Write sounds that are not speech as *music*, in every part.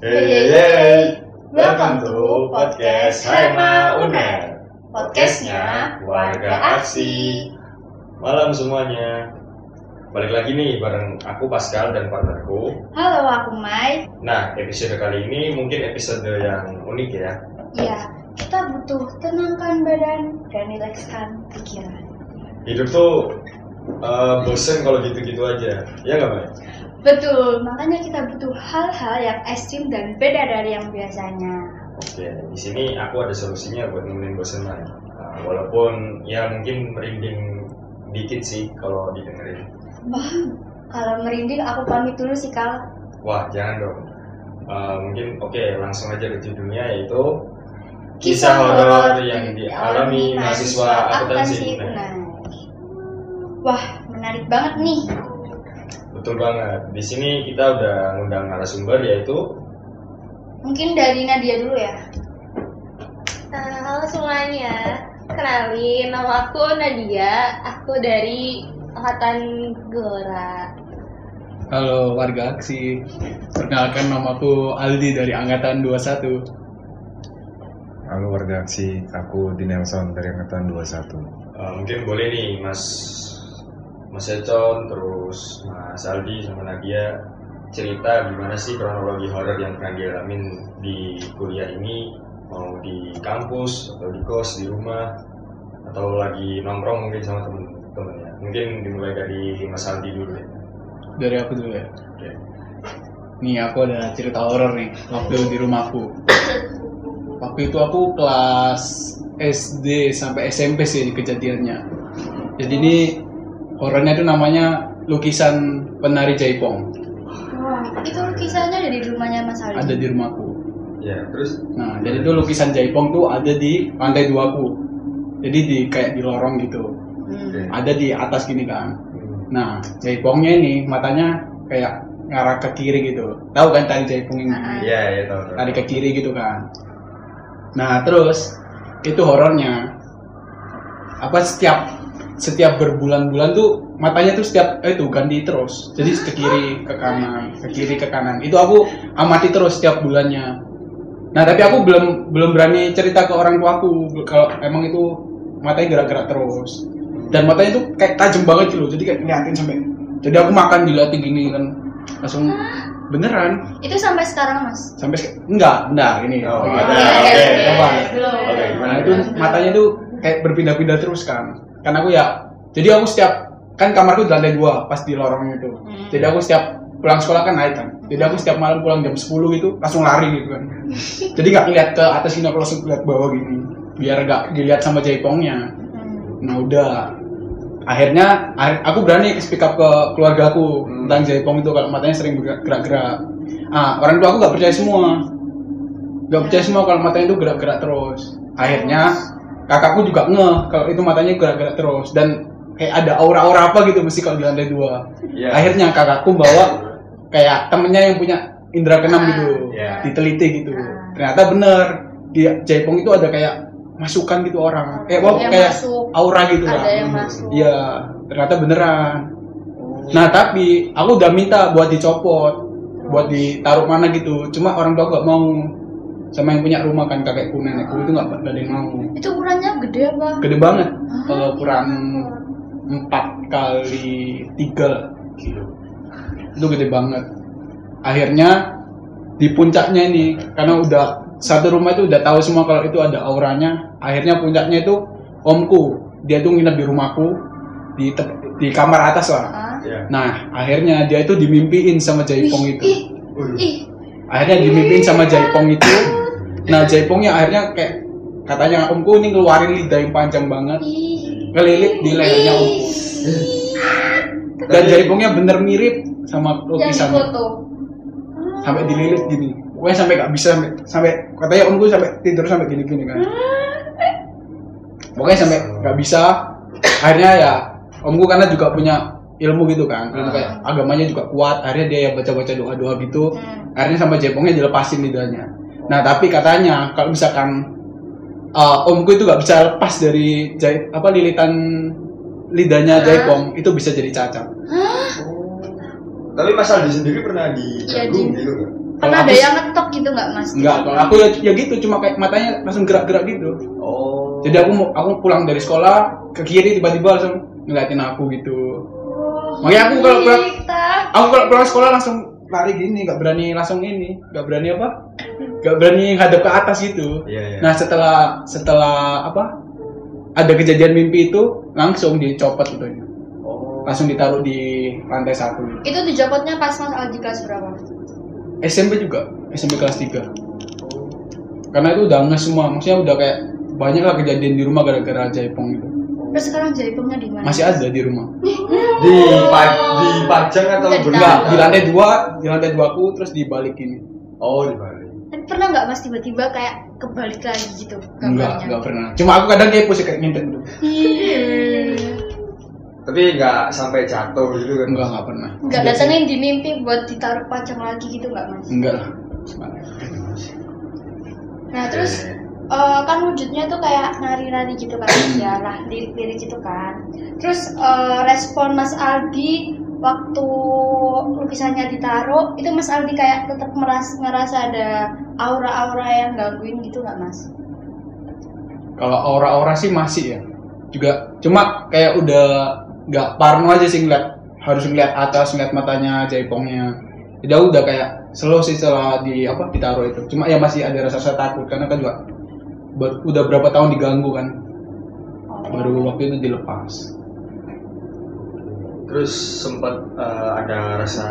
Hey, hey, hey. Welcome to podcast Haima Uner. Podcastnya warga aksi. Malam semuanya. Balik lagi nih bareng aku Pascal dan partnerku. Halo, aku Mai. Nah, episode kali ini mungkin episode yang unik ya. Ya, kita butuh tenangkan badan dan rilekskan pikiran. Hidup tuh eh, bosen kalau gitu-gitu aja. Ya nggak, Mai? Betul, makanya kita butuh hal-hal yang ekstrim dan beda dari yang biasanya. Oke, di sini aku ada solusinya buat nemenin bosen Mai. Nah, walaupun ya mungkin merinding dikit sih kalau didengerin. Wah, kalau merinding aku pamit dulu sih, Kal. Wah, jangan dong. Eh, mungkin oke, langsung aja ke judulnya yaitu kisah horor yang dialami mahasiswa akuntansi. Wah, menarik banget nih. Betul banget. Di sini kita udah ngundang narasumber yaitu Mungkin dari Nadia dulu ya. Eh, halo semuanya, kenalin nama aku Nadia, aku dari angkatan Gelora. Halo warga aksi, perkenalkan namaku Aldi dari Angkatan 21 Halo warga aksi, aku di Nelson dari angkatan 21. eh, mungkin boleh nih Mas Mas Econ, terus Mas Aldi sama Nadia cerita gimana sih kronologi horor yang pernah dialamin di kuliah ini mau di kampus atau di kos di rumah atau lagi nongkrong mungkin sama temen-temennya mungkin dimulai dari Mas Aldi dulu ya dari aku dulu ya. Oke. Nih aku ada cerita horor nih waktu di rumahku. Waktu itu aku kelas SD sampai SMP sih kejadiannya. Jadi ini horornya itu namanya lukisan penari Jaipong. Wah, itu lukisannya ada di rumahnya Mas Aldi. Ada di rumahku. ya terus Nah, jadi itu lukisan Jaipong tuh ada di lantai duaku. Jadi di kayak di lorong gitu. Hmm. Ada di atas gini kan. hmm, Nah, jaipongnya ini matanya kayak ngarah ke kiri gitu. Tahu kan tari jaipong ini? Ah, Iya, ya tahu. Tarik ke kiri gitu kan. Nah, terus itu horornya apa setiap setiap berbulan-bulan tuh matanya tuh setiap eh, itu ganti terus. Jadi ke kiri, ke kanan, ke kiri, ke kanan. Itu aku amati terus setiap bulannya. Nah, tapi aku belum belum berani cerita ke orang tuaku kalau emang itu matanya gerak-gerak terus. Dan matanya tuh kayak tajam banget gitu loh. Jadi kayak ngeliatin sampai jadi aku makan diliatin gini kan langsung beneran Itu sampai sekarang, Mas. sampai enggak enggak ini Oh, Oke. ada. Oke, Oke. oke, Coba. belum. Oke, gimana? nah itu matanya tuh kayak berpindah-pindah terus kan karena aku ya jadi aku setiap kan kamarku di lantai dua pas di lorong itu. Hmm. jadi aku setiap pulang sekolah kan naik kan. Jadi aku setiap malam pulang jam 10 gitu langsung lari gitu kan. *laughs* Jadi nggak ngeliat ke atas ini aku langsung lihat bawah gini. Biar nggak dilihat sama jaipongnya Hmm. nah udah. Akhirnya akhir- aku berani speak up ke keluarga aku Hmm. tentang jaipong itu kalau matanya sering bergerak- gerak-gerak. Ah orang tua aku nggak percaya semua. Nggak percaya semua kalau matanya itu gerak-gerak terus. Akhirnya kakakku juga ngeh kalau itu matanya gerak-gerak terus dan kayak ada aura-aura apa gitu mesti kalau di lantai dua Iya. akhirnya kakakku bawa kayak temennya yang punya indera keenam gitu Iya. diteliti gitu Ah. ternyata bener di Jaipong itu ada kayak masukan gitu orang kayak wow, Yang kayak masuk. aura gitu lah Ada yang masuk. Iya, ternyata beneran. Nah tapi aku udah minta buat dicopot, buat ditaruh mana gitu. Cuma orang tua gak mau. Sama yang punya rumah kan kakekku nenekku itu nggak ada yang mau. Itu ukurannya gede apa? Gede banget, Ah, kalau ukuran empat kali tiga gitu. Itu gede banget. Akhirnya di puncaknya ini karena udah satu rumah itu udah tahu semua kalau itu ada auranya. Akhirnya puncaknya itu omku, dia tuh nginep di rumahku di di kamar atas lah. Ah. Iya. Nah, akhirnya dia itu dimimpiin sama Jaipong itu. ih. Akhirnya dimimpiin sama Jaipong itu. Nah, Jaipongnya akhirnya kayak katanya omku ini ngeluarin lidah yang panjang banget, ngelilit di lehernya omku. Dan Jaipongnya bener mirip sama lukisan. foto. Sampai dililit gini. Pokoknya sampai gak bisa sampai, sampai katanya omku sampai tidur sampai gini-gini kan. Pokoknya sampai gak bisa. Akhirnya ya omku karena juga punya ilmu gitu kan, ilmu kayak agamanya juga kuat. Akhirnya dia ya baca-baca doa-doa gitu. Hmm. akhirnya sama Jaipongnya dilepasin lidahnya. Nah tapi katanya kalau misalkan uh, omku itu gak bisa lepas dari jai, apa lilitan lidahnya Jaipong itu bisa jadi cacat. Tapi Mas Aldi sendiri pernah diganggu Iya, gitu kan? Pernah ada yang ngetok gitu nggak mas? Enggak, kalau aku ya, ya gitu cuma kayak matanya langsung gerak-gerak gitu. Oh. Jadi aku mau aku pulang dari sekolah ke kiri tiba-tiba langsung ngeliatin aku gitu. Makanya aku kalau pulang, Kita. aku kalau pulang sekolah langsung lari gini, nggak berani langsung ini, nggak berani apa? *laughs* Nggak berani hadap ke atas gitu. Iya, iya. Nah setelah setelah apa? Ada kejadian mimpi itu langsung dicopot gitu, Oh. langsung ditaruh di lantai satu. Itu dijopotnya pas mas Aldi kelas berapa? SMP juga, SMP kelas 3 Karena itu udah nges semua, maksudnya udah kayak banyak lah kejadian di rumah gara-gara jaipong gitu. Terus sekarang jaipongnya di mana? Masih ada di rumah. *laughs* Di dipajang atau Jadi berbeda? Enggak, di lantai dua, di lantai dua aku terus dibalik ini. Oh, dibalik. Tapi pernah nggak mas tiba-tiba kayak kebalik lagi gitu Enggak, gambarnya? enggak pernah. Cuma aku kadang kepo sih kayak ngintet dulu. Hmm. Tapi nggak sampai jatuh gitu kan? Enggak, enggak pernah. Nggak datengin di mimpi buat ditaruh pajang lagi gitu nggak mas? Enggak lah. Nah terus eh, kan wujudnya tuh kayak nari-nari gitu kan *clears throat* ya lah lirik-lirik gitu kan. Terus eh, respon Mas Aldi waktu lukisannya ditaruh itu Mas Aldi kayak tetap meras ngerasa ada aura-aura yang gangguin gitu nggak Mas? Kalau aura-aura sih masih ya. Juga cuma kayak udah nggak parno aja sih ngeliat harus ngeliat atas ngeliat matanya jaipongnya. Jadi aku udah kayak slow sih setelah di apa ditaruh itu. Cuma ya masih ada rasa takut karena kan juga ber- udah berapa tahun diganggu kan. Baru waktu itu dilepas. Terus sempat eh, ada rasa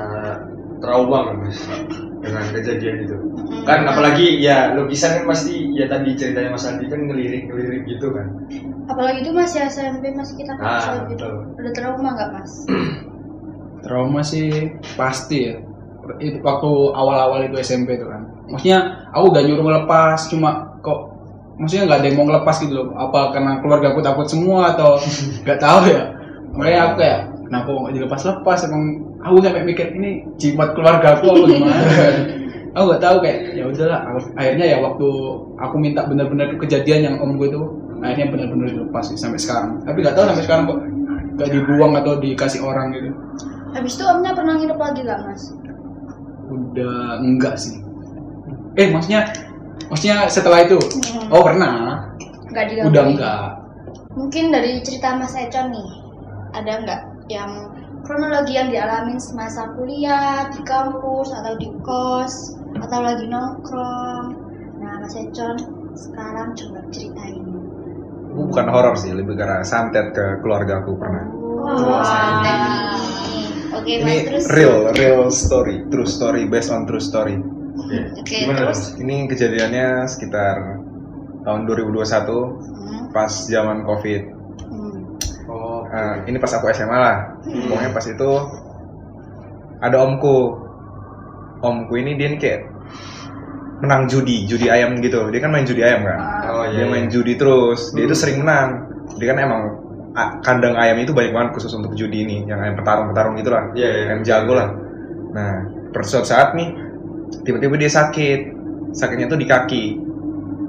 trauma nggak mas dengan kejadian itu? Kan apalagi ya lukisan kan pasti ya tadi ceritanya Mas Andi kan ngelirik ngelirik gitu kan? Apalagi itu masih SMP masih kita Ah, kecil gitu. betul. Ada trauma nggak Mas? *clears throat* Trauma sih pasti ya. Itu waktu awal-awal itu SMP itu kan. Maksudnya aku udah nyuruh ngelepas cuma kok maksudnya nggak ada yang mau ngelepas gitu loh. Apa karena keluarga aku takut semua atau *laughs* nggak tahu ya. Makanya aku kayak kenapa kok nggak dilepas-lepas emang aku sampai mikir ini jimat keluarga aku apa gimana? *laughs* Aku nggak tahu kayak ya udahlah. Aku- akhirnya ya waktu aku minta benar-benar kejadian yang om gue itu akhirnya benar-benar dilepas sih sampai sekarang. Tapi nggak tahu sampai sekarang kok nggak dibuang atau dikasih orang gitu. Habis itu omnya pernah nginep lagi nggak Mas? udah enggak sih. Eh maksudnya maksudnya setelah itu? Hmm. oh pernah. Nggak udah enggak Mungkin dari cerita Mas Econ nih, ada nggak yang kronologi yang dialamin semasa kuliah, di kampus, atau di kos, atau lagi nongkrong? Nah, Mas Econ, sekarang coba ceritain. Bukan horor sih, lebih arah santet ke keluarga aku pernah. Nih. Oke, Mas, Ini terus. real, real story, true story, based on true story. Oke. Oke, Gimana terus? Ini kejadiannya sekitar tahun 2021 Hmm, pas zaman covid. Hmm. Nah, ini pas aku SMA lah. Pokoknya pas itu ada omku. Omku ini dia nih kayak menang judi, judi ayam gitu. Dia kan main judi ayam kan. oh dia iya. main iya. judi terus dia itu sering menang dia kan emang kandang ayam itu banyak banget khusus untuk judi ini yang ayam petarung-petarung gitulah Iya, iya. ayam jago lah nah per suatu saat nih tiba-tiba dia sakit sakitnya tuh di kaki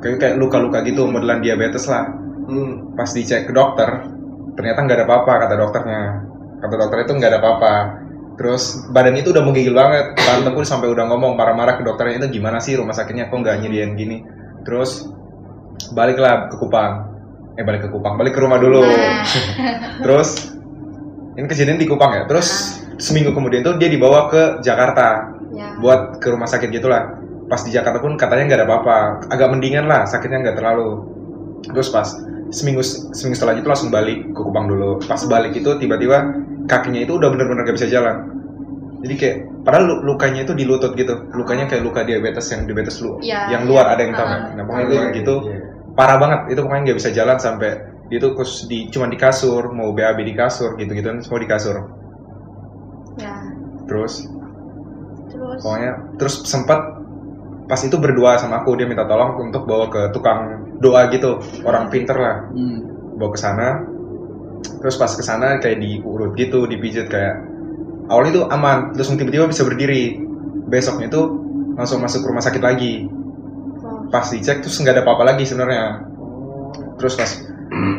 kayak kayak luka-luka gitu modelan diabetes lah Hmm. pas dicek ke dokter ternyata nggak ada apa-apa kata dokternya. Kata dokter itu nggak ada apa-apa. Terus badan itu udah menggigil banget. Tanteku sampai udah ngomong marah-marah ke dokternya itu gimana sih rumah sakitnya? Kok nggak nyediain gini? Terus baliklah ke Kupang. Eh balik ke Kupang balik ke rumah dulu. Nah, *laughs* terus ini kejadian di Kupang ya? Terus seminggu kemudian tuh dia dibawa ke Jakarta ya. buat ke rumah sakit gitulah. Pas di Jakarta pun katanya nggak ada apa-apa. Agak mendingan lah sakitnya nggak terlalu. Terus pas seminggu seminggu setelah itu langsung balik ke Kupang dulu pas balik itu tiba-tiba kakinya itu udah bener-bener gak bisa jalan jadi kayak padahal lu- lukanya itu di lutut gitu lukanya kayak luka diabetes yang diabetes lu Ya, yang ya. luar ada yang tahu Ah. kan nah pokoknya itu Iya, gitu iya. parah banget itu pokoknya nggak bisa jalan sampai dia tuh khusus di cuma di kasur mau BAB di kasur gitu gitu semua di kasur ya. terus Terus. pokoknya terus sempat pas itu berdua sama aku dia minta tolong untuk bawa ke tukang doa gitu. Orang pinter lah. Hmm. bawa ke sana. Terus pas ke sana kayak diurut gitu dipijit kayak awalnya tuh aman. Terus tiba-tiba bisa berdiri. Besoknya tuh langsung masuk rumah sakit lagi. Oh. pas dicek terus nggak ada apa-apa lagi sebenarnya. Terus pas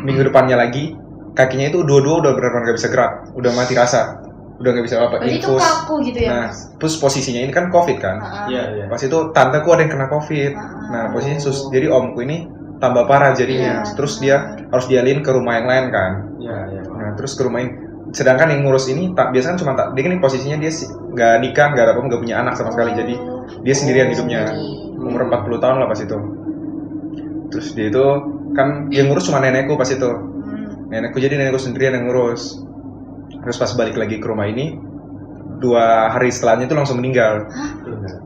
minggu depannya lagi kakinya itu dua-dua udah benar-benar nggak bisa gerak. Udah mati rasa udah nggak bisa apa Berarti itu kaku gitu ya, nah terus posisinya ini kan covid kan? Ah, Iya, iya. pas itu tanteku ada yang kena covid. Ah, nah posisinya sus jadi omku ini tambah parah jadinya. Iya, terus dia harus dialin ke rumah yang lain kan? Iya, iya. nah terus ke rumah ini sedangkan yang ngurus ini tak biasanya kan cuma tak dia kan posisinya dia si- nggak nikah nggak ada apa nggak punya anak sama sekali. Jadi Oh, dia sendirian hidupnya. sendiri. umur 40 tahun lah pas itu. Terus dia itu kan yang ngurus cuma nenekku pas itu. Hmm. nenekku jadi nenekku sendirian yang ngurus terus pas balik lagi ke rumah ini dua hari setelahnya itu langsung meninggal.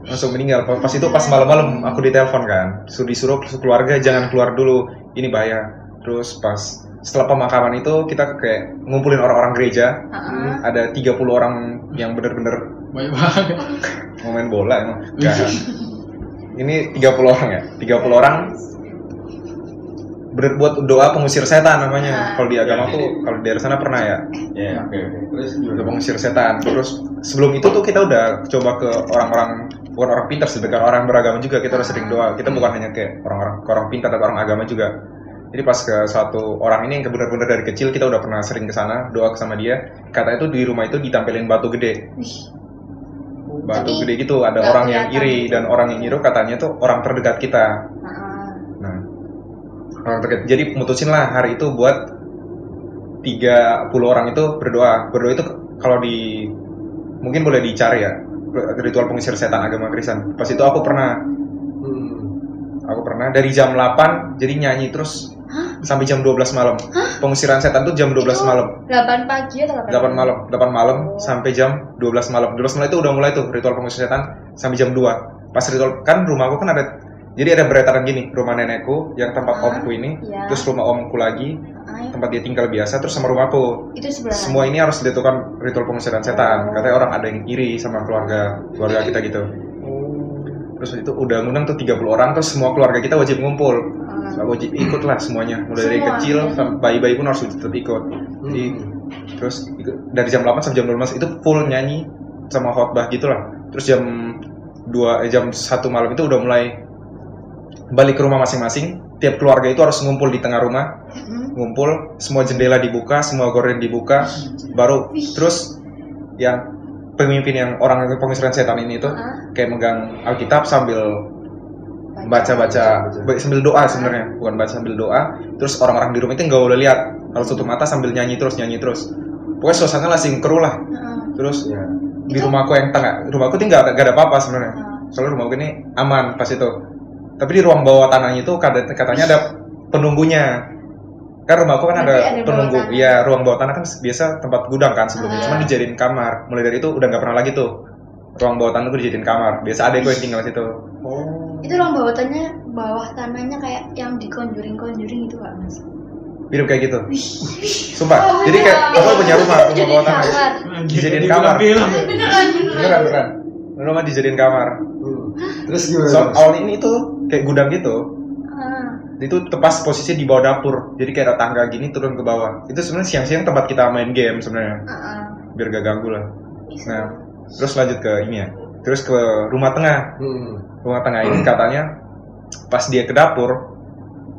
Langsung meninggal. Pas itu pas malam-malam aku ditelepon kan. Suruh disuruh ke keluarga jangan keluar dulu. Ini bahaya. Terus pas setelah pemakaman itu kita kayak ngumpulin orang-orang gereja. Ah, ada 30 orang yang bener-bener Banyak banget. mau main bola emang. Nggak. ini 30 orang ya? 30 orang bener buat doa pengusir setan namanya. Kalau di agamaku kalau di daerah sana pernah ya? Iya, oke, oke. Terus doa pengusir setan. Terus sebelum itu tuh kita udah coba ke orang-orang bukan orang pintar sih bukan orang beragama juga kita udah sering doa. Kita bukan hanya ke orang-orang ke orang pintar dan orang agama juga. Jadi pas ke satu orang ini yang benar-benar dari kecil kita udah pernah sering ke sana doa sama dia. Kata itu di rumah itu ditampilin batu gede. Batu gede gitu ada orang yang iri gitu. dan orang yang iri katanya tuh orang terdekat kita. Ah, nah orang terdekat jadi mutusin lah hari itu buat 30 orang itu berdoa. Berdoa itu kalau di mungkin boleh dicari ya ritual pengusir setan agama Kristen. Pas itu aku pernah. Hmm. aku pernah. Dari jam 8 jadi nyanyi terus sampai jam 12 malam. Pengusiran setan tuh jam 12 Itu malam. 8 pagi atau 8 8 malam? 8 malam sampai jam 12 malam. 12 malam itu udah mulai tuh ritual pengusir setan sampai jam 2 pas ritual kan rumahku kan ada jadi ada beretaran gini rumah nenekku yang tempat Ah, omku ini iya. terus rumah omku lagi Ah, ya. tempat dia tinggal biasa terus sama rumahku. Itu sebelah. Semua ini harus dilakukan ritual pengusiran setan. Katanya orang ada yang iri sama keluarga keluarga kita gitu. Terus itu udah ngundang tuh 30 orang terus semua keluarga kita wajib ngumpul. Ah, wajib ikut lah semuanya. Mulai dari Semua, kecil ya. sampai bayi-bayi pun harus tetap ikut. Jadi terus dari jam 8 sampai jam 12 itu full nyanyi sama khotbah gitulah. Terus jam 2 eh, jam 1 malam itu udah mulai balik ke rumah masing-masing. Tiap keluarga itu harus ngumpul di tengah rumah. Ngumpul semua jendela dibuka semua gorden dibuka. Baru terus yang pemimpin yang orang pengusiran setan ini tuh ah, kayak megang Alkitab sambil baca-baca. Ba- sambil doa sebenarnya. Bukan baca sambil doa. Terus orang-orang di rumah itu nggak boleh lihat. Kalau tutup mata sambil nyanyi terus nyanyi terus. Pokoknya suasana langsung keruh lah. Ah, terus Iya. di rumahku yang tengah rumahku tinggal gak ada apa-apa sebenarnya. Ah. soalnya rumahku ini aman pas itu tapi di ruang bawah tanahnya itu kata- katanya ada penunggunya. Kan rumahku kan ada, ada penunggu. iya ruang bawah tanah kan biasa tempat gudang kan sebelumnya Ah. cuma dijadiin kamar. Mulai dari itu udah nggak pernah lagi tuh. Ruang bawah tanah tuh dijadiin kamar. Biasa ada gue yang tinggal di situ. Oh. itu ruang bawah tanahnya bawah tanahnya kayak yang di conjuring conjuring itu gak mas? Mirip kayak gitu. Sumpah. Oh, jadi kayak aku punya rumah rumah bawah tanah. kamar. Dijadiin Di kamar. beneran beneran. Beneran rumah dijadiin kamar. Terus gimana? so awalnya ini tuh kayak gudang gitu Ah, itu tepas posisinya di bawah dapur. Jadi kayak ada tangga gini turun ke bawah. Itu sebenarnya siang-siang tempat kita main game sebenarnya ah. biar gak ganggu lah. Nah terus lanjut ke ini ya. Terus ke rumah tengah. Hmm. rumah tengah ini katanya pas dia ke dapur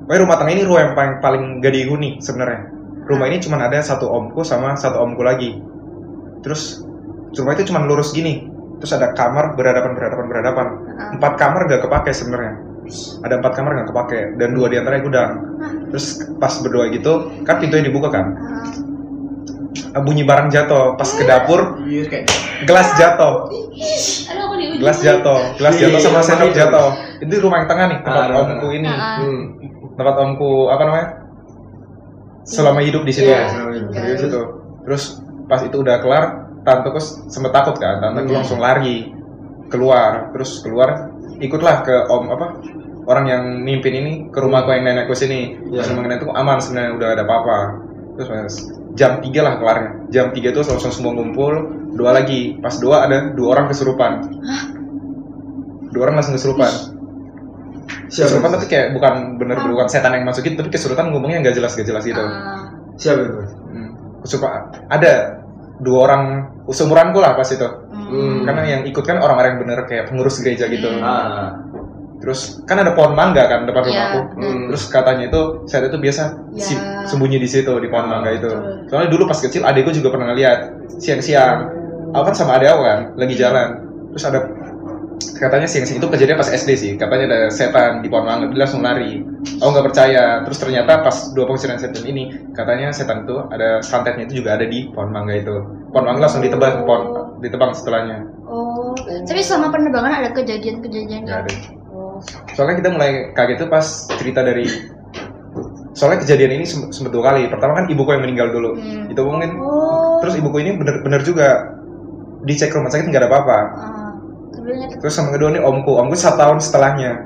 Pokoknya rumah tengah ini rumah yang paling paling gak dihuni sebenarnya. Rumah ini cuma ada satu omku sama satu omku lagi. Terus rumah itu cuma lurus gini. Terus ada kamar berhadapan berhadapan berhadapan empat kamar gak kepake sebenarnya ada empat kamar gak kepake dan dua di antaranya gudang. Terus pas berdoa gitu kan pintunya dibuka kan? Ah. bunyi barang jatuh pas ke dapur Iya kayak gelas jatuh. Di gelas jatuh gelas Iya, jatuh sama iya, sendok jatuh. Itu rumah yang tengah nih tempat Ah, omku ini. Ah, ah. Hmm. tempat omku apa namanya? Selama hidup di situ. Di situ. Terus pas itu udah kelar tanteku sempet takut kan tanteku Hmm. langsung lari keluar terus keluar ikutlah ke om apa orang yang mimpin ini ke rumahku yang nenekku sini Iya. pas rumah nenekku aman sebenarnya udah ada apa-apa terus pas jam 3 lah kelarnya jam 3 itu langsung semua ngumpul dua lagi pas dua ada dua orang kesurupan dua orang langsung kesurupan Siapa? kesurupan tapi kayak bukan bener bukan setan yang masukin tapi kesurupan ngomongnya nggak jelas gak jelas gitu Ah. Siapa itu? Mas? Hmm. Kesurupan ada dua orang seumuranku lah pas itu Hmm. Karena yang ikut kan orang-orang yang bener kayak pengurus gereja gitu. Hmm. Ah. terus kan ada pohon mangga kan depan Iya. rumahku Hmm. terus katanya itu saat itu biasa si- sembunyi di situ di pohon Ah, mangga itu. betul. soalnya dulu pas kecil adekku juga pernah lihat siang-siang. Aku kan sama adek aku kan lagi jalan. Terus ada katanya siang-siang itu kejadian pas SD sih. Katanya ada setan di pohon mangga dia langsung lari. Aku nggak percaya. Terus ternyata pas dua pengusiran setan ini katanya setan itu ada santetnya itu juga ada di pohon mangga itu pohon mangga langsung ditebang pohon ditebang setelahnya. Oh, tapi selama penerbangan ada kejadian-kejadian nggak ada. Oh. soalnya kita mulai kaget tuh pas cerita dari soalnya kejadian ini sem- sempet dua kali. Pertama kan ibuku yang meninggal dulu. Hmm. itu mungkin Oh. terus ibuku ini bener-bener juga dicek rumah sakit nggak ada apa-apa. Ah, terus sama kedua nih omku. Omku satu tahun setelahnya.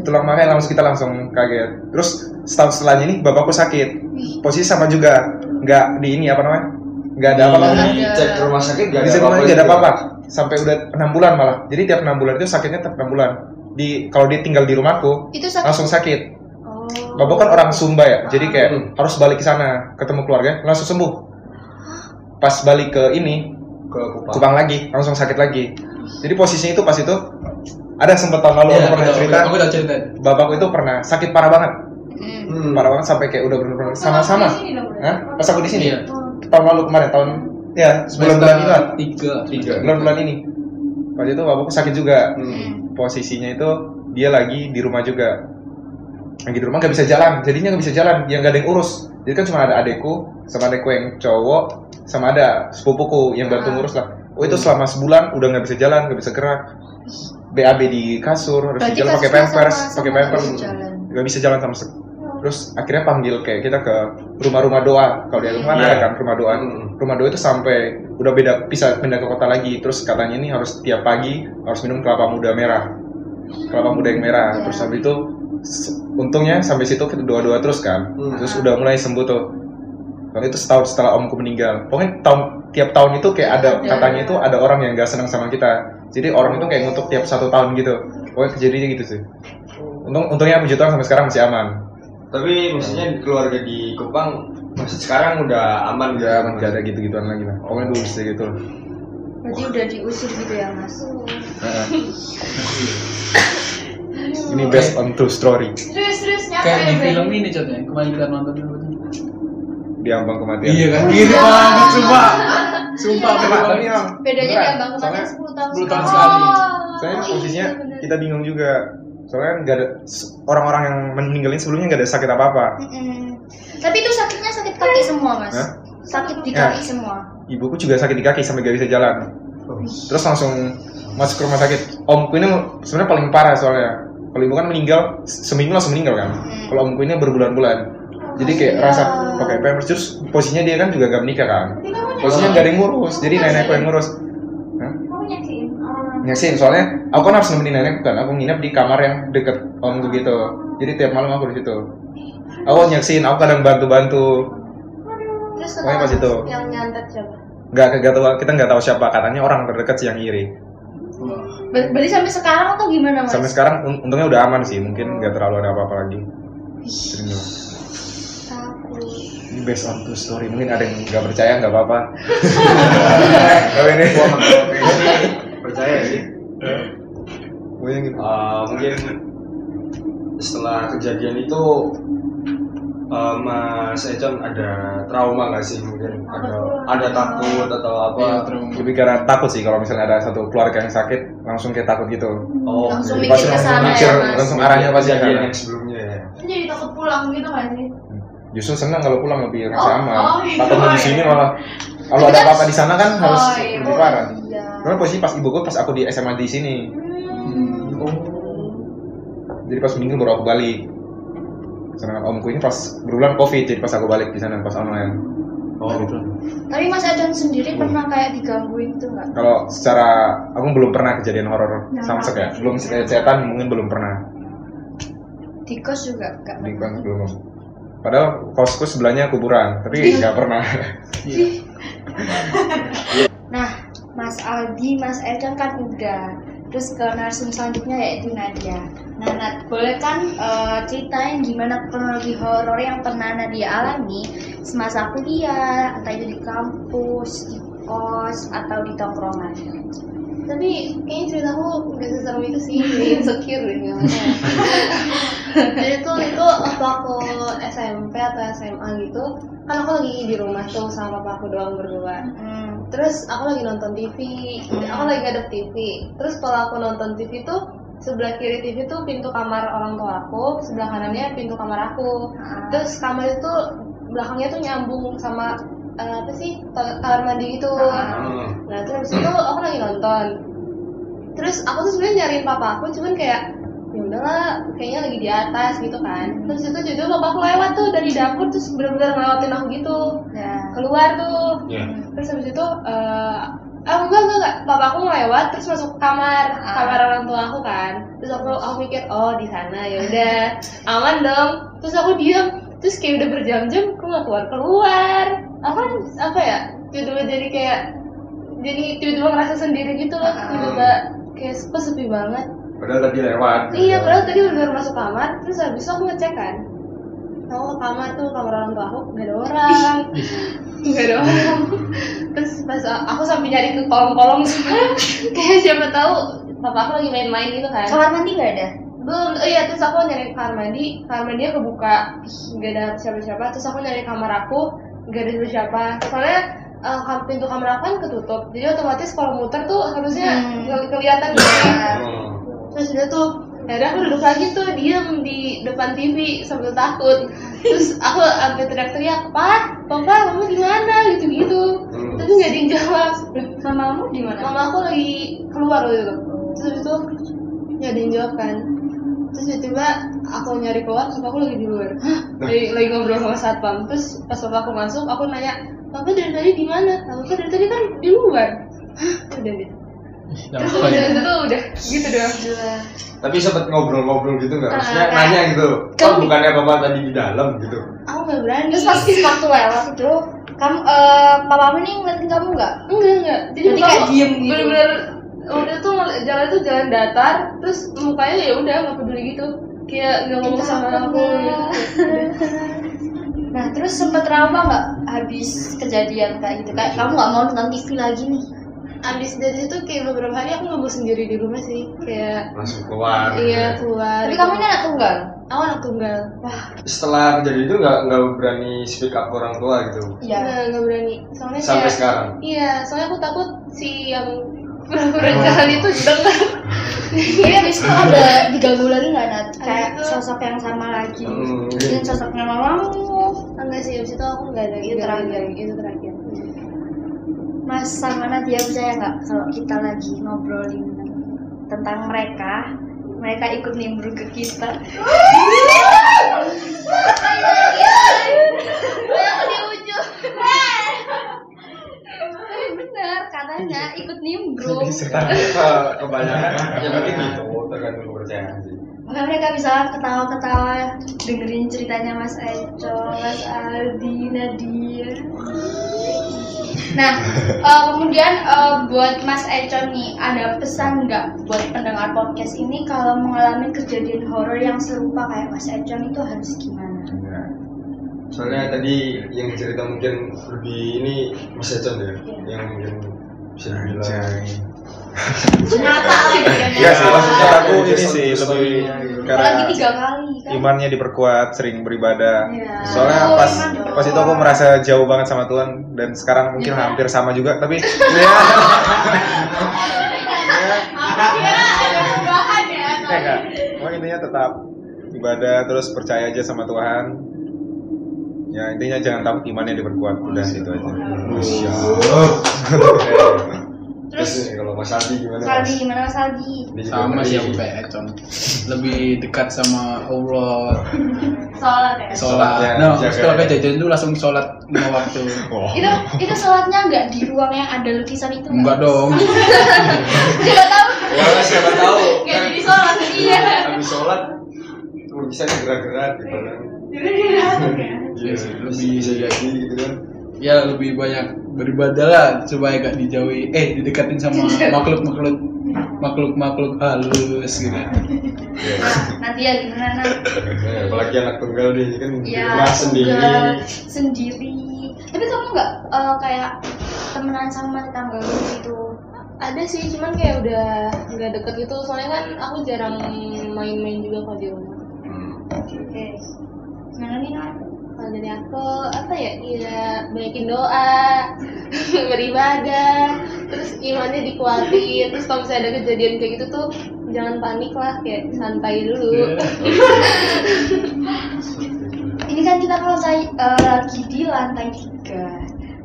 Itulah makanya langsung kita langsung kaget. Terus setahun setelahnya ini bapakku sakit. Wih. posisi sama juga. Nggak di ini apa namanya nggak ada apa namanya Ada. cek ke rumah sakit gak di ada apa-apa nggak ada juga. apa-apa sampai udah enam bulan malah jadi tiap enam bulan itu sakitnya tiap enam bulan di kalau dia tinggal di rumahku Itu sakit. langsung sakit Oh. bapak kan orang Sumba ya jadi kayak Hmm. harus balik ke sana ketemu keluarga langsung sembuh pas balik ke ini ke Kupang. Kupang lagi langsung sakit lagi jadi posisinya itu pas itu ada sempat tahun lalu Iya, aku pernah aku- cerita Aku udah cerita. bapakku itu pernah sakit parah banget Hmm. Hmm. parah banget sampai kayak udah bener-bener sama-sama Hah? pas aku di sini Iya. Tahun lalu kemarin tahun ya sebulan-bulan ini lah. Tiga. Tiga. bulan-bulan ini. Pas itu bapakku sakit juga. Hmm. posisinya itu dia lagi di rumah juga. Lagi di rumah nggak bisa jalan. Jadinya nggak bisa jalan. Yang nggak ada yang urus. Jadi kan cuma ada adekku sama adekku yang cowok sama ada sepupuku yang bantu ngurus lah. Oh itu selama sebulan udah nggak bisa jalan nggak bisa gerak. BAB di kasur harus Berarti jalan pakai pampers pakai pampers. nggak bisa jalan. Sama sekali terus akhirnya panggil kayak kita ke rumah-rumah doa. Kalau di rumah Iya. ada kan rumah doa. Rumah doa itu sampai udah beda bisa pindah ke kota lagi. Terus katanya ini harus tiap pagi harus minum kelapa muda merah. Kelapa muda yang merah. Iya. terus habis itu untungnya sampai situ kita doa-doa terus kan. Terus udah mulai sembuh tuh. Kalau itu setahun setelah omku meninggal. Pokoknya tahun tiap tahun itu kayak ada Ada. katanya itu ada orang yang gak senang sama kita. Jadi orang itu kayak ngutuk tiap satu tahun gitu. Pokoknya kejadiannya gitu sih. Untung untungnya puji Tuhan sampai sekarang masih aman Tapi maksudnya keluarga di Kupang masih sekarang udah aman Gak aman gak ada gitu-gituan lagi lah pokoknya dulu sih gitu Berarti udah diusir gitu ya mas. Heeh. ini based on true story Terus terus nyapa Kayak ya di film ini contohnya. Kemarin kita nonton dulu. di ambang kematian Iya kan? Gitu banget, sumpah. Sumpah, memang Bedanya beneran. dia bang kemarin Soalnya- 10 tahun 10 tahun sekali. Soalnya Oh, posisinya iya, bener. kita bingung juga. Soalnya nggak ada orang-orang yang meninggalin sebelumnya nggak ada sakit apa-apa. Mm-mm. Tapi itu sakitnya sakit kaki semua mas. Hah? Sakit di Ya. kaki semua. Ibuku juga sakit di kaki sampai gak bisa jalan. Terus langsung masuk ke rumah sakit. Omku ini sebenarnya paling parah soalnya. Kalau ibu kan meninggal seminggu langsung meninggal kan. Hmm. Kalau omku ini berbulan-bulan. Jadi kayak Iya. rasa pakai pampers terus posisinya dia kan juga gak menikah kan. Posisinya gak ada yang ngurus. Jadi nenekku yang ngurus. Nyaksiin orang. Nyaksin, soalnya aku kan harus nemenin nenek kan, aku nginep di kamar yang deket omku gitu. Jadi tiap malam aku di situ. Aku nyaksin, aku kadang bantu-bantu. Terus Pokoknya pas itu. yang nyantet siapa? Nggak, nggak tahu, kita nggak tahu siapa. Katanya orang terdekat sih yang iri. Ber- Berarti sampai sekarang atau gimana mas? Sampai sekarang un- untungnya udah aman sih, mungkin nggak terlalu ada apa-apa lagi. Sering. Ini based on true story, mungkin ada yang nggak percaya nggak apa-apa. *laughs* Tapi ini, percaya sih. Pokoknya gitu. Eh, mungkin setelah kejadian itu eh, Mas Econ ada trauma nggak sih mungkin ada ada takut atau apa? Iya, terus Lebih karena takut sih kalau misalnya ada satu keluarga yang sakit, langsung kayak takut gitu. Oh, Langsung jadi mikir Pasti ke langsung sana mikir, ya, Mas. langsung arahnya pasti kejadian akan. yang sebelumnya ya. Jadi takut pulang gitu nggak sih? Justru senang kalau pulang lebih Oh, aman. oh, iya. Takutnya di sini malah kalau ada kan- apa-apa di sana kan harus Oh, iya. lebih parah. Iya. Karena posisi pas ibuku pas aku di SMA di sini. Hmm. Jadi pas meninggal baru aku balik. Sedangkan omku ini pas berulang covid, jadi pas aku balik di sana pas online. Oh, gitu. Tapi Mas Econ sendiri pernah kayak digangguin gitu nggak? Kalau secara aku belum pernah kejadian horor Nah, samsek ya, apa? belum setan mungkin belum pernah. Di kos juga nggak Di kan belum. Padahal kosku sebelahnya kuburan, tapi nggak pernah. Iya. Nah, Mas Aldi, Mas Econ kan udah. Terus ke narsum selanjutnya yaitu Nadia. Nah, Nat, boleh kan eh, ceritain gimana kronologi horor yang pernah Nadia alami semasa kuliah, entah itu di kampus, di kos, atau di tongkrongan. Tapi kayaknya ceritamu nggak seseru itu sih, *laughs* insecure deh namanya. *laughs* jadi tuh itu waktu aku SMP atau SMA gitu kan aku lagi di rumah tuh sama papa aku doang berdua Hmm. terus aku lagi nonton TV aku lagi ngadep TV terus kalau aku nonton TV tuh sebelah kiri TV tuh pintu kamar orang tua aku sebelah kanannya pintu kamar aku Ah. terus kamar itu belakangnya tuh nyambung sama eh, apa sih kamar mandi gitu Ah. nah terus habis itu aku lagi nonton terus aku tuh sebenarnya nyariin papa aku cuman kayak ya udahlah kayaknya lagi di atas gitu kan terus itu jadi papa aku lewat tuh dari dapur terus bener-bener ngelewatin aku gitu Ya. keluar tuh Ya. terus habis itu eh ah enggak enggak enggak. Papa aku ngelewat terus masuk ke kamar. Ah. kamar orang tua aku kan. Terus aku aku mikir oh di sana ya udah. Aman dong. Terus aku diam terus kayak udah berjam-jam aku nggak keluar keluar. Apa apa ya tiba-tiba jadi kayak jadi tiba-tiba ngerasa sendiri gitu loh. Ah. tiba-tiba kayak kok sepi banget? Padahal tadi lewat. iya padahal tadi benar masuk kamar. Terus habis itu aku ngecek kan aku ke kamar tuh kamar orang tua aku nggak ada orang. *laughs* Nggak ada orang. Terus pas aku sampai nyari ke kolong-kolong semua. *laughs* Kayak siapa tahu papa aku lagi main-main gitu kan. Kamar mandi nggak ada? belum oh iya terus aku nyari kamar mandi. Kamar mandinya kebuka nggak ada siapa-siapa. Terus aku nyari kamar aku nggak ada siapa soalnya eh, kam- pintu kamar aku kan ketutup. Jadi otomatis kalau muter tuh harusnya Hmm. kelihatan gitu kan. Hmm. terus udah tuh akhirnya aku duduk lagi tuh diem di depan TV sambil takut. Terus aku sampai teriak-teriak pak papa kamu di mana? gitu gitu Hmm. tapi nggak ada yang jawab. Mamamu di mana? mama aku lagi keluar waktu itu. Terus itu nggak ada yang jawab kan. Terus tiba-tiba aku nyari keluar papa aku lagi di luar. Lagi, lagi ngobrol sama satpam. Terus pas papa aku masuk aku nanya papa dari tadi di mana? Papa dari tadi kan di luar. Hah, udah deh terus udah itu tuh udah gitu doang Tapi sempet ngobrol-ngobrol gitu nggak? Maksudnya Ah, nanya gitu. Kan- Oh bukannya bapak tadi di dalam gitu? aku nggak berani Terus pas waktu lewat itu, kamu eh papamu nih ngeliatin kamu nggak? enggak enggak jadi Jadi kayak diem gitu. bener-bener itu ngel- jalan itu jalan datar terus mukanya ya udah nggak peduli gitu kayak nggak ngomong sama aku gitu Nah terus sempet trauma nggak habis kejadian kayak gitu kayak kamu nggak mau nonton TV lagi nih? Abis dari situ kayak beberapa hari aku nggak sendiri di rumah sih kayak Langsung keluar. iya keluar Tapi kamu ini anak tunggal. aku anak tunggal Setelah kejadian itu nggak nggak berani speak up ke orang tua gitu. Iya. nggak nggak berani soalnya Sampai kayak sekarang. iya soalnya aku takut si yang pura-pura jalan itu dengar Tapi habis itu ada diganggu lagi nggak Nat? Kayak itu- sosok yang sama lagi. Hmm, Mungkin sosoknya mamamu. enggak sih abis itu aku nggak ada Itu terakhir. itu terakhir Mas sama Nadia percaya nggak kalau kita lagi ngobrolin tentang mereka, mereka ikut nimbrung ke kita? Bener katanya ikut nimbrung. Kebanyakan ya mungkin gitu tergantung kepercayaan sih. Maka mereka bisa ketawa-ketawa dengerin ceritanya Mas Eco, Mas Aldi, Nadia. Nah, eh, kemudian eh, buat Mas Eco nih, ada pesan nggak buat pendengar podcast ini kalau mengalami kejadian horor yang serupa kayak Mas Eco itu harus gimana? Ya. Soalnya tadi yang cerita mungkin lebih ini Mas Econ ya, yang mungkin bisa dibilang Nyata lagi kan Iya sih, ya. maksudnya aku ini sih lebih karena tiga kali kan? imannya diperkuat, sering beribadah. Iya. Soalnya Oh, pas pas itu aku merasa jauh banget sama Tuhan dan sekarang mungkin Iya. hampir sama juga, tapi *laughs* *laughs* ya, ya enggak. Cuma intinya tetap ibadah terus percaya aja sama Tuhan. Ya intinya jangan takut imannya diperkuat udah itu aja. Masya *laughs* Terus kalau Mas Aldi gimana? Mas? gimana Mas juga sama sih aku kayak Econ lebih dekat sama Allah *laughs* Sholat ya? sholat nah dijaga. setelah kejadian itu langsung sholat lima waktu *laughs* Oh. Itu itu sholatnya nggak di ruang yang ada lukisan itu? enggak dong *laughs* Siapa tahu? Ya siapa tahu. Nggak kan jadi sholat iya. Habis sholat bisa gerak-gerak gitu kan. Iya sih, lebih bisa jadi gitu kan. Ya lebih banyak beribadah lah supaya gak dijauhi eh didekatin sama *laughs* makhluk makhluk makhluk makhluk halus gitu Nah, nanti ya gimana? Ya, apalagi anak tunggal nih kan Ya, rumah sendiri. tunggal, sendiri. Tapi kamu nggak eh, kayak temenan sama tetangga lu gitu? ada sih cuman kayak udah nggak deket gitu soalnya kan aku jarang main-main juga kalau di rumah Hmm. Oke. Gimana nih? Kalau dari aku apa ya? Ya banyakin doa, *laughs* beribadah, terus imannya dikuatin. Terus kalau misalnya ada kejadian kayak gitu tuh jangan panik lah, kayak santai dulu. *laughs* Ini kan kita kalau saya eh, lagi di lantai tiga.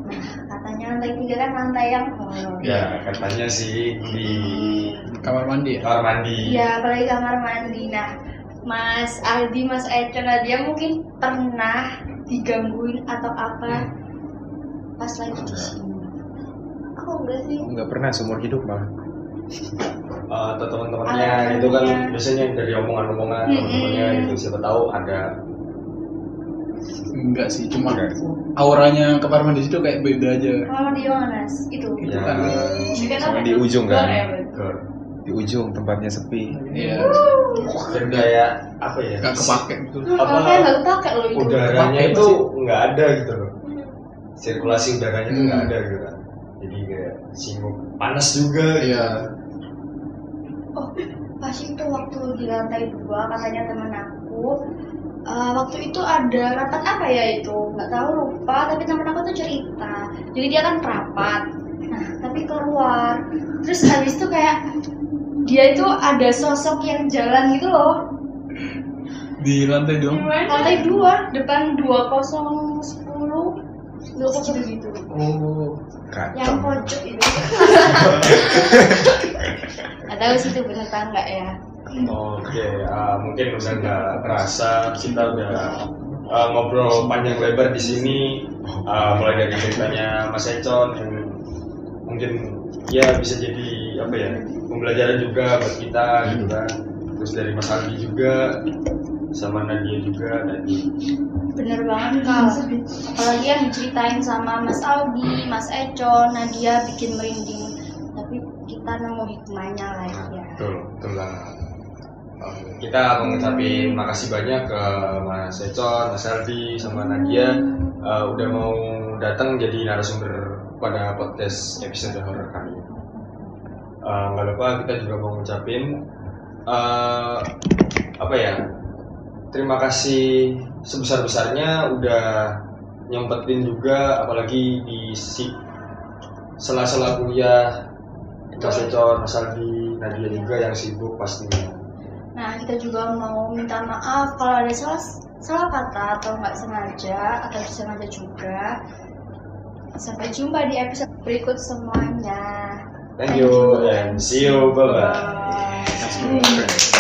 Nah, katanya lantai tiga kan lantai yang horor. Ya katanya sih di Kamar mandi ya? kamar mandi. Iya, apalagi kamar mandi. Nah, Mas Aldi, Mas Econ, dia mungkin pernah digangguin atau apa pas lagi di sini. Aku enggak sih. Nggak pernah seumur hidup malah. Eh, atau teman-temannya itu kan biasanya dari omongan-omongan Mm-mm. teman-temannya gitu siapa tahu ada Enggak sih, cuma Enggak. auranya kamar mandi itu kayak beda aja. Kamar mandi Yohanes itu. Itu ya kan. Sama di ujung kan. ke- Di ujung tempatnya sepi. Iya, dan kayak apa ya? Nggak kepake. Gitu. Kalau kayak nggak kepake loh itu. udaranya Kepake itu nggak ada gitu loh. Sirkulasi udaranya itu nggak ada gitu kan. Jadi kayak singgung panas juga gitu. Iya. Oh, pas itu waktu di lantai dua katanya teman aku eh, waktu itu ada rapat apa ya itu? Nggak tahu lupa. Tapi teman aku tuh cerita. Jadi dia kan rapat tapi keluar. Terus habis itu kayak dia itu ada sosok yang jalan gitu loh. Di lantai dong. lantai dua. depan dua kosong sepuluh. Dua kosong gitu Oh, yang Kacau. pojok itu. *laughs* Nggak tahu sih itu bener apa enggak ya. Oke ah, mungkin udah nggak terasa. Kita udah ah, ngobrol panjang lebar di sini. Ah, mulai dari ceritanya Mas Econ yang mungkin ya bisa jadi apa ya pembelajaran juga buat kita gitu kan. Terus dari Mas Aldi juga sama Nadia juga tadi bener banget kak. Apalagi yang diceritain sama Mas Aldi, Mas Econ, Nadia bikin merinding. Tapi kita nemu hikmahnya lah ya. Betul, betul banget. Oke, Kita mengucapin makasih banyak ke Mas Econ, Mas Aldi, sama Nadia. Eh, udah mau datang jadi narasumber pada podcast episode horror kami. Eh, Nggak lupa kita juga mau ngucapin eh, apa ya? Terima kasih sebesar besarnya udah nyempetin juga, apalagi di si sela-sela kuliah Mas Econ, Mas Aldi, Nadia juga yang sibuk pastinya. nah kita juga mau minta maaf kalau ada salah salah kata atau nggak sengaja atau disengaja juga sampai jumpa di episode berikut semuanya Thank you and see you. Bye bye. Bye.